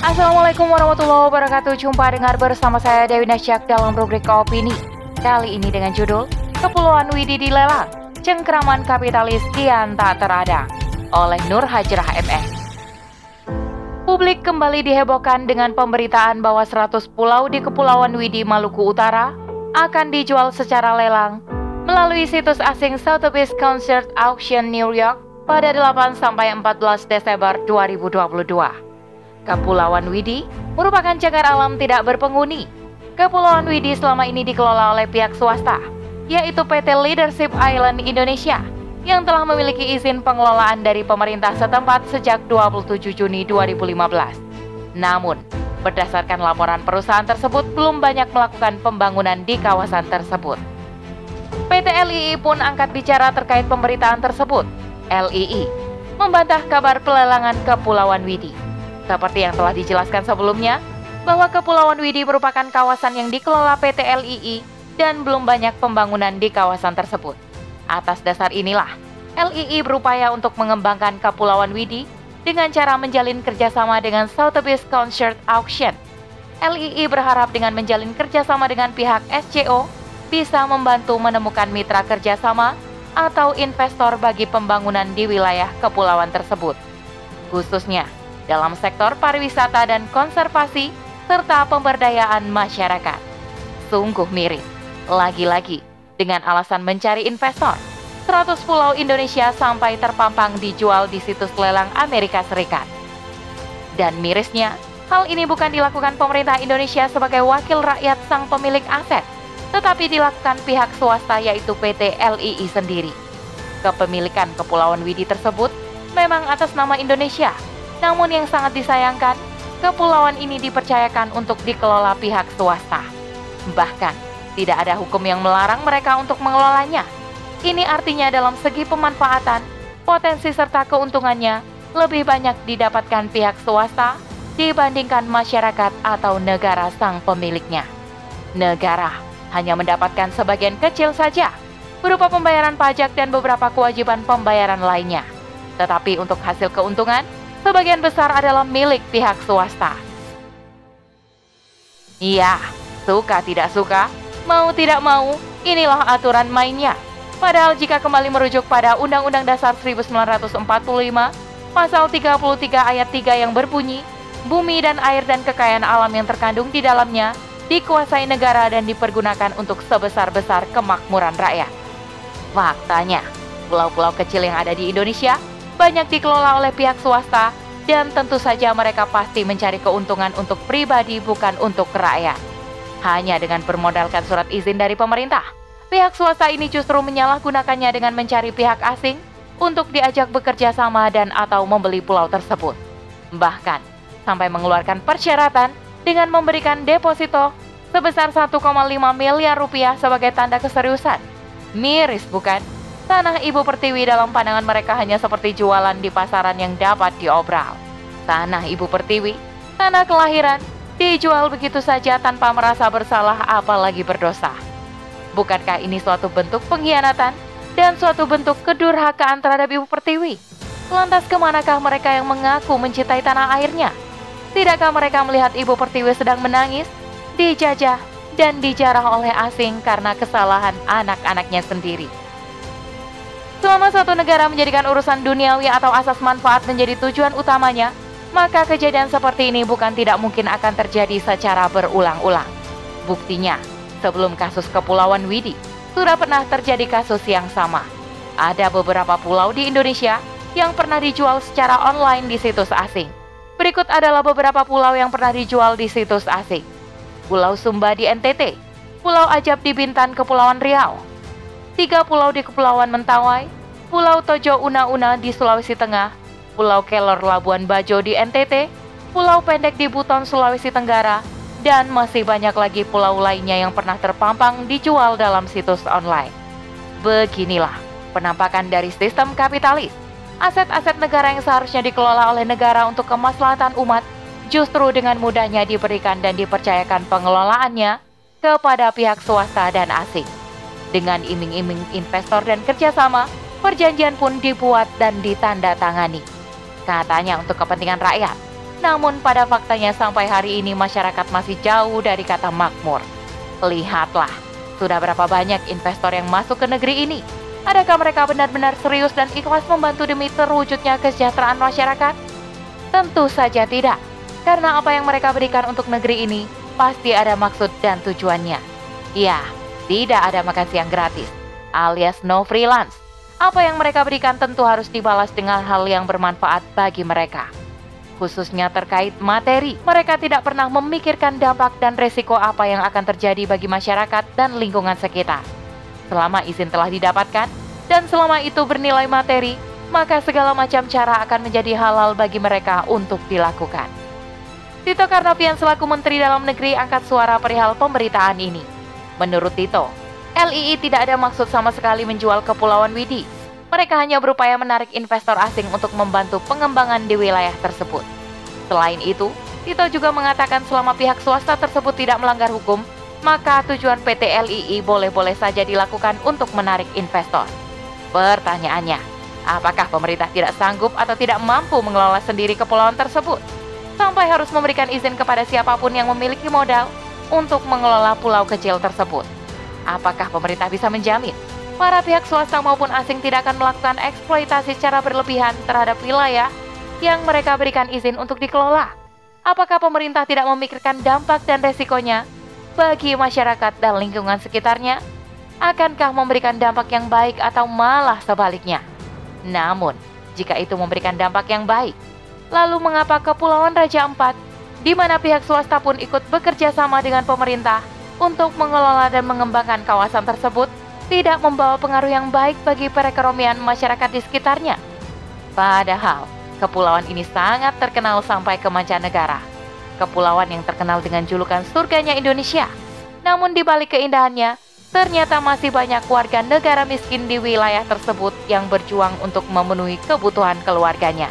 Assalamualaikum warahmatullahi wabarakatuh. Jumpa dengar bersama saya Dewi Nasyak dalam rubrik Opini. Kali ini dengan judul Kepulauan Widi dilelang, cengkraman kapitalis kian tak terada oleh Nur Hajrah MS. Publik kembali dihebohkan dengan pemberitaan bahwa 100 pulau di Kepulauan Widi Maluku Utara akan dijual secara lelang melalui situs asing Sotheby's Concert Auction New York pada 8 sampai 14 Desember 2022. Kepulauan Widi merupakan cagar alam tidak berpenghuni. Kepulauan Widi selama ini dikelola oleh pihak swasta, yaitu PT Leadership Island Indonesia yang telah memiliki izin pengelolaan dari pemerintah setempat sejak 27 Juni 2015. Namun, berdasarkan laporan perusahaan tersebut belum banyak melakukan pembangunan di kawasan tersebut. PT LII pun angkat bicara terkait pemberitaan tersebut. LII membantah kabar pelelangan Kepulauan Widi. Seperti yang telah dijelaskan sebelumnya, bahwa Kepulauan Widi merupakan kawasan yang dikelola PT LII dan belum banyak pembangunan di kawasan tersebut. Atas dasar inilah, LII berupaya untuk mengembangkan Kepulauan Widi dengan cara menjalin kerjasama dengan Sotheby's Concert Auction. LII berharap dengan menjalin kerjasama dengan pihak SCO bisa membantu menemukan mitra kerjasama atau investor bagi pembangunan di wilayah kepulauan tersebut, khususnya dalam sektor pariwisata dan konservasi serta pemberdayaan masyarakat. Sungguh miris, lagi-lagi dengan alasan mencari investor. 100 pulau Indonesia sampai terpampang dijual di situs lelang Amerika Serikat. Dan mirisnya, hal ini bukan dilakukan pemerintah Indonesia sebagai wakil rakyat sang pemilik aset, tetapi dilakukan pihak swasta yaitu PT LII sendiri. Kepemilikan Kepulauan Widi tersebut memang atas nama Indonesia, namun yang sangat disayangkan, kepulauan ini dipercayakan untuk dikelola pihak swasta. Bahkan, tidak ada hukum yang melarang mereka untuk mengelolanya. Ini artinya dalam segi pemanfaatan, potensi serta keuntungannya lebih banyak didapatkan pihak swasta dibandingkan masyarakat atau negara sang pemiliknya. Negara hanya mendapatkan sebagian kecil saja berupa pembayaran pajak dan beberapa kewajiban pembayaran lainnya. Tetapi untuk hasil keuntungan, sebagian besar adalah milik pihak swasta. Iya, suka tidak suka, mau tidak mau, inilah aturan mainnya. Padahal jika kembali merujuk pada Undang-Undang Dasar 1945, pasal 33 ayat 3 yang berbunyi, bumi dan air dan kekayaan alam yang terkandung di dalamnya dikuasai negara dan dipergunakan untuk sebesar-besar kemakmuran rakyat. Faktanya, pulau-pulau kecil yang ada di Indonesia banyak dikelola oleh pihak swasta dan tentu saja mereka pasti mencari keuntungan untuk pribadi bukan untuk rakyat. Hanya dengan bermodalkan surat izin dari pemerintah, pihak swasta ini justru menyalahgunakannya dengan mencari pihak asing untuk diajak bekerja sama dan atau membeli pulau tersebut. Bahkan, sampai mengeluarkan persyaratan dengan memberikan deposito sebesar 1,5 miliar rupiah sebagai tanda keseriusan. Miris bukan? Tanah Ibu Pertiwi dalam pandangan mereka hanya seperti jualan di pasaran yang dapat diobral. Tanah Ibu Pertiwi, tanah kelahiran, dijual begitu saja tanpa merasa bersalah apalagi berdosa. Bukankah ini suatu bentuk pengkhianatan dan suatu bentuk kedurhakaan terhadap Ibu Pertiwi? Lantas ke manakah mereka yang mengaku mencintai tanah airnya? Tidakkah mereka melihat Ibu Pertiwi sedang menangis, dijajah, dan dijarah oleh asing karena kesalahan anak-anaknya sendiri? Selama satu negara menjadikan urusan duniawi atau asas manfaat menjadi tujuan utamanya, maka kejadian seperti ini bukan tidak mungkin akan terjadi secara berulang-ulang. Buktinya, sebelum kasus Kepulauan Widi, sudah pernah terjadi kasus yang sama. Ada beberapa pulau di Indonesia yang pernah dijual secara online di situs asing. Berikut adalah beberapa pulau yang pernah dijual di situs asing. Pulau Sumba di NTT, Pulau Ajab di Bintan, Kepulauan Riau, tiga pulau di Kepulauan Mentawai, Pulau Tojo Una-Una di Sulawesi Tengah, Pulau Kelor Labuan Bajo di NTT, Pulau Pendek di Buton, Sulawesi Tenggara, dan masih banyak lagi pulau lainnya yang pernah terpampang dijual dalam situs online. Beginilah penampakan dari sistem kapitalis. Aset-aset negara yang seharusnya dikelola oleh negara untuk kemaslahatan umat justru dengan mudahnya diberikan dan dipercayakan pengelolaannya kepada pihak swasta dan asing. Dengan iming-iming investor dan kerjasama, perjanjian pun dibuat dan ditanda tangani. Katanya untuk kepentingan rakyat, Namun pada faktanya sampai hari ini masyarakat masih jauh dari kata makmur. Lihatlah, sudah berapa banyak investor yang masuk ke negeri ini. Adakah mereka benar-benar serius dan ikhlas membantu demi terwujudnya kesejahteraan masyarakat? Tentu saja tidak, karena apa yang mereka berikan untuk negeri ini pasti ada maksud dan tujuannya. Ya, tidak ada makan siang gratis, alias no freelance. Apa yang mereka berikan tentu harus dibalas dengan hal yang bermanfaat bagi mereka khususnya terkait materi. Mereka tidak pernah memikirkan dampak dan resiko apa yang akan terjadi bagi masyarakat dan lingkungan sekitar. Selama izin telah didapatkan dan selama itu bernilai materi, maka segala macam cara akan menjadi halal bagi mereka untuk dilakukan. Tito Karnavian selaku Menteri Dalam Negeri angkat suara perihal pemberitaan ini. Menurut Tito, LII tidak ada maksud sama sekali menjual Kepulauan Widi mereka hanya berupaya menarik investor asing untuk membantu pengembangan di wilayah tersebut. Selain itu, Tito juga mengatakan selama pihak swasta tersebut tidak melanggar hukum, maka tujuan PT LII boleh-boleh saja dilakukan untuk menarik investor. Pertanyaannya, apakah pemerintah tidak sanggup atau tidak mampu mengelola sendiri kepulauan tersebut? Sampai harus memberikan izin kepada siapa pun yang memiliki modal untuk mengelola pulau kecil tersebut. Apakah pemerintah bisa menjamin para pihak swasta maupun asing tidak akan melakukan eksploitasi secara berlebihan terhadap wilayah yang mereka berikan izin untuk dikelola. Apakah pemerintah tidak memikirkan dampak dan resikonya bagi masyarakat dan lingkungan sekitarnya? Akankah memberikan dampak yang baik atau malah sebaliknya? Namun, jika itu memberikan dampak yang baik, lalu mengapa Kepulauan Raja Empat, di mana pihak swasta pun ikut bekerja sama dengan pemerintah untuk mengelola dan mengembangkan kawasan tersebut, tidak membawa pengaruh yang baik bagi perekonomian masyarakat di sekitarnya. Padahal, kepulauan ini sangat terkenal sampai ke mancanegara. Kepulauan yang terkenal dengan julukan surganya Indonesia. Namun di balik keindahannya, ternyata masih banyak warga negara miskin di wilayah tersebut yang berjuang untuk memenuhi kebutuhan keluarganya.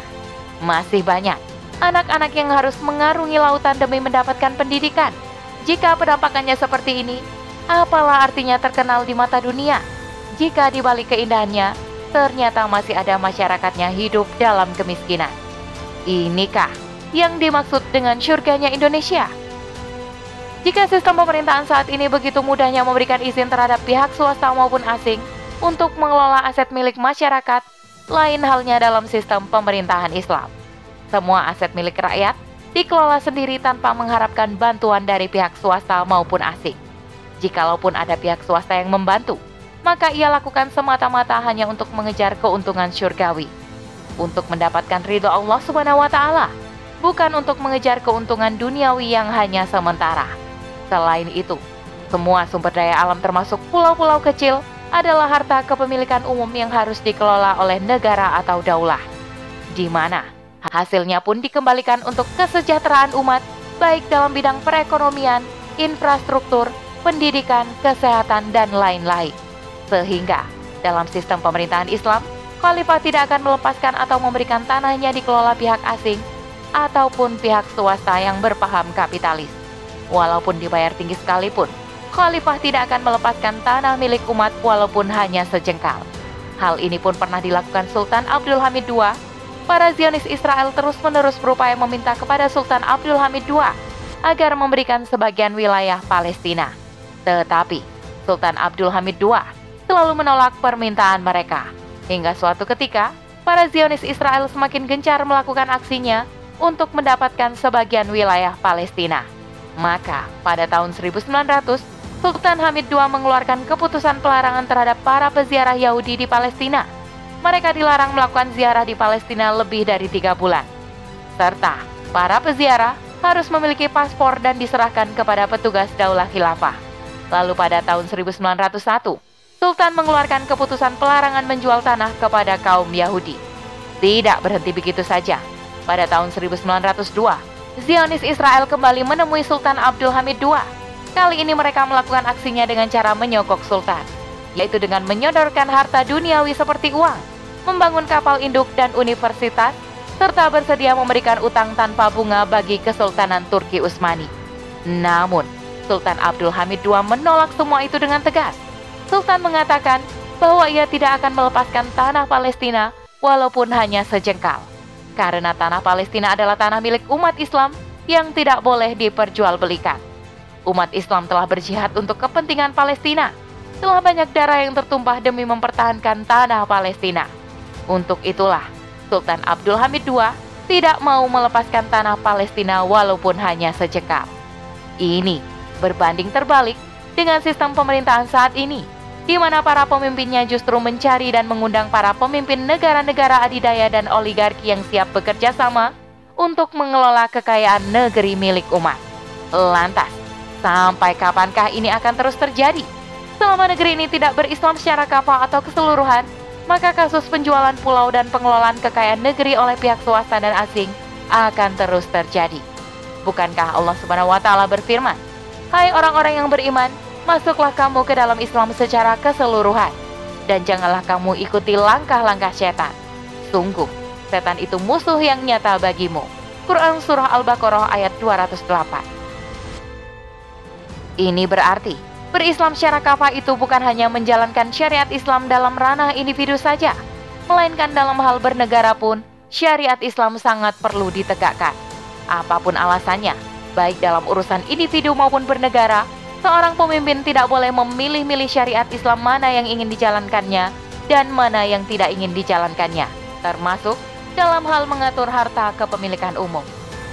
Masih banyak anak-anak yang harus mengarungi lautan demi mendapatkan pendidikan. Jika penampakannya seperti ini, Apalah artinya terkenal di mata dunia jika di balik keindahannya ternyata masih ada masyarakatnya hidup dalam kemiskinan. Inikah yang dimaksud dengan surganya Indonesia? Jika sistem pemerintahan saat ini begitu mudahnya memberikan izin terhadap pihak swasta maupun asing untuk mengelola aset milik masyarakat, lain halnya dalam sistem pemerintahan Islam. Semua aset milik rakyat dikelola sendiri tanpa mengharapkan bantuan dari pihak swasta maupun asing. Jikalaupun ada pihak swasta yang membantu, maka ia lakukan semata-mata hanya untuk mengejar keuntungan syurgawi, untuk mendapatkan ridho Allah Subhanahu wa taala, bukan untuk mengejar keuntungan duniawi yang hanya sementara. Selain itu, semua sumber daya alam termasuk pulau-pulau kecil adalah harta kepemilikan umum yang harus dikelola oleh negara atau daulah, di mana hasilnya pun dikembalikan untuk kesejahteraan umat, baik dalam bidang perekonomian, infrastruktur, pendidikan, kesehatan, dan lain-lain. Sehingga, dalam sistem pemerintahan Islam, khalifah tidak akan melepaskan atau memberikan tanahnya dikelola pihak asing ataupun pihak swasta yang berpaham kapitalis. Walaupun dibayar tinggi sekalipun, khalifah tidak akan melepaskan tanah milik umat walaupun hanya sejengkal. Hal ini pun pernah dilakukan Sultan Abdul Hamid II. Para Zionis Israel terus-menerus berupaya meminta kepada Sultan Abdul Hamid II agar memberikan sebagian wilayah Palestina. Tetapi Sultan Abdul Hamid II selalu menolak permintaan mereka. Hingga suatu ketika, para Zionis Israel semakin gencar melakukan aksinya untuk mendapatkan sebagian wilayah Palestina. Maka, pada tahun 1900, Sultan Hamid II mengeluarkan keputusan pelarangan terhadap para peziarah Yahudi di Palestina. Mereka dilarang melakukan ziarah di Palestina lebih dari tiga bulan. Serta, para peziarah harus memiliki paspor dan diserahkan kepada petugas daulah khilafah. Lalu pada tahun 1901, Sultan mengeluarkan keputusan pelarangan menjual tanah kepada kaum Yahudi. Tidak berhenti begitu saja. Pada tahun 1902, Zionis Israel kembali menemui Sultan Abdul Hamid II. Kali ini mereka melakukan aksinya dengan cara menyokok Sultan, yaitu dengan menyodorkan harta duniawi seperti uang, membangun kapal induk dan universitas, serta bersedia memberikan utang tanpa bunga bagi Kesultanan Turki Utsmani. Namun, Sultan Abdul Hamid II menolak semua itu dengan tegas. Sultan mengatakan bahwa ia tidak akan melepaskan tanah Palestina walaupun hanya sejengkal. karena tanah Palestina adalah tanah milik umat Islam yang tidak boleh diperjualbelikan. Umat Islam telah berjihad untuk kepentingan Palestina. Telah banyak darah yang tertumpah demi mempertahankan tanah Palestina. Untuk itulah, Sultan Abdul Hamid II tidak mau melepaskan tanah Palestina walaupun hanya secekap. Ini berbanding terbalik dengan sistem pemerintahan saat ini, di mana para pemimpinnya justru mencari dan mengundang para pemimpin negara-negara adidaya dan oligarki yang siap bekerja sama untuk mengelola kekayaan negeri milik umat. Lantas, sampai kapankah ini akan terus terjadi? Selama negeri ini tidak berislam secara kafah atau keseluruhan, maka kasus penjualan pulau dan pengelolaan kekayaan negeri oleh pihak swasta dan asing akan terus terjadi. Bukankah Allah Subhanahu wa taala berfirman, "Hai orang-orang yang beriman, masuklah kamu ke dalam Islam secara keseluruhan dan janganlah kamu ikuti langkah-langkah setan. Sungguh, setan itu musuh yang nyata bagimu. Quran Surah Al-Baqarah ayat 208 Ini berarti, berislam secara kafah itu bukan hanya menjalankan syariat Islam dalam ranah individu saja, melainkan dalam hal bernegara pun, syariat Islam sangat perlu ditegakkan. Apa pun alasannya, baik dalam urusan individu maupun bernegara, seorang pemimpin tidak boleh memilih-milih syariat Islam mana yang ingin dijalankannya dan mana yang tidak ingin dijalankannya, termasuk dalam hal mengatur harta kepemilikan umum.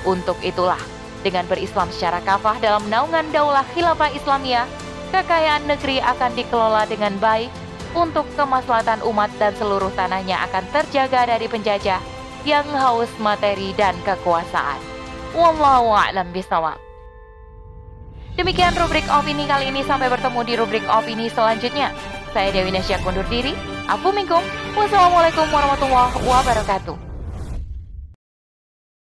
Untuk itulah, dengan berislam secara kafah dalam naungan daulah khilafah Islamiyah, kekayaan negeri akan dikelola dengan baik untuk kemaslahatan umat dan seluruh tanahnya akan terjaga dari penjajah yang haus materi dan kekuasaan. Wallahu a'lam bisawab. Demikian rubrik opini kali ini sampai bertemu di rubrik opini selanjutnya. Saya Dewi Nasya undur diri. Afu minkum. Wassalamualaikum warahmatullahi wabarakatuh.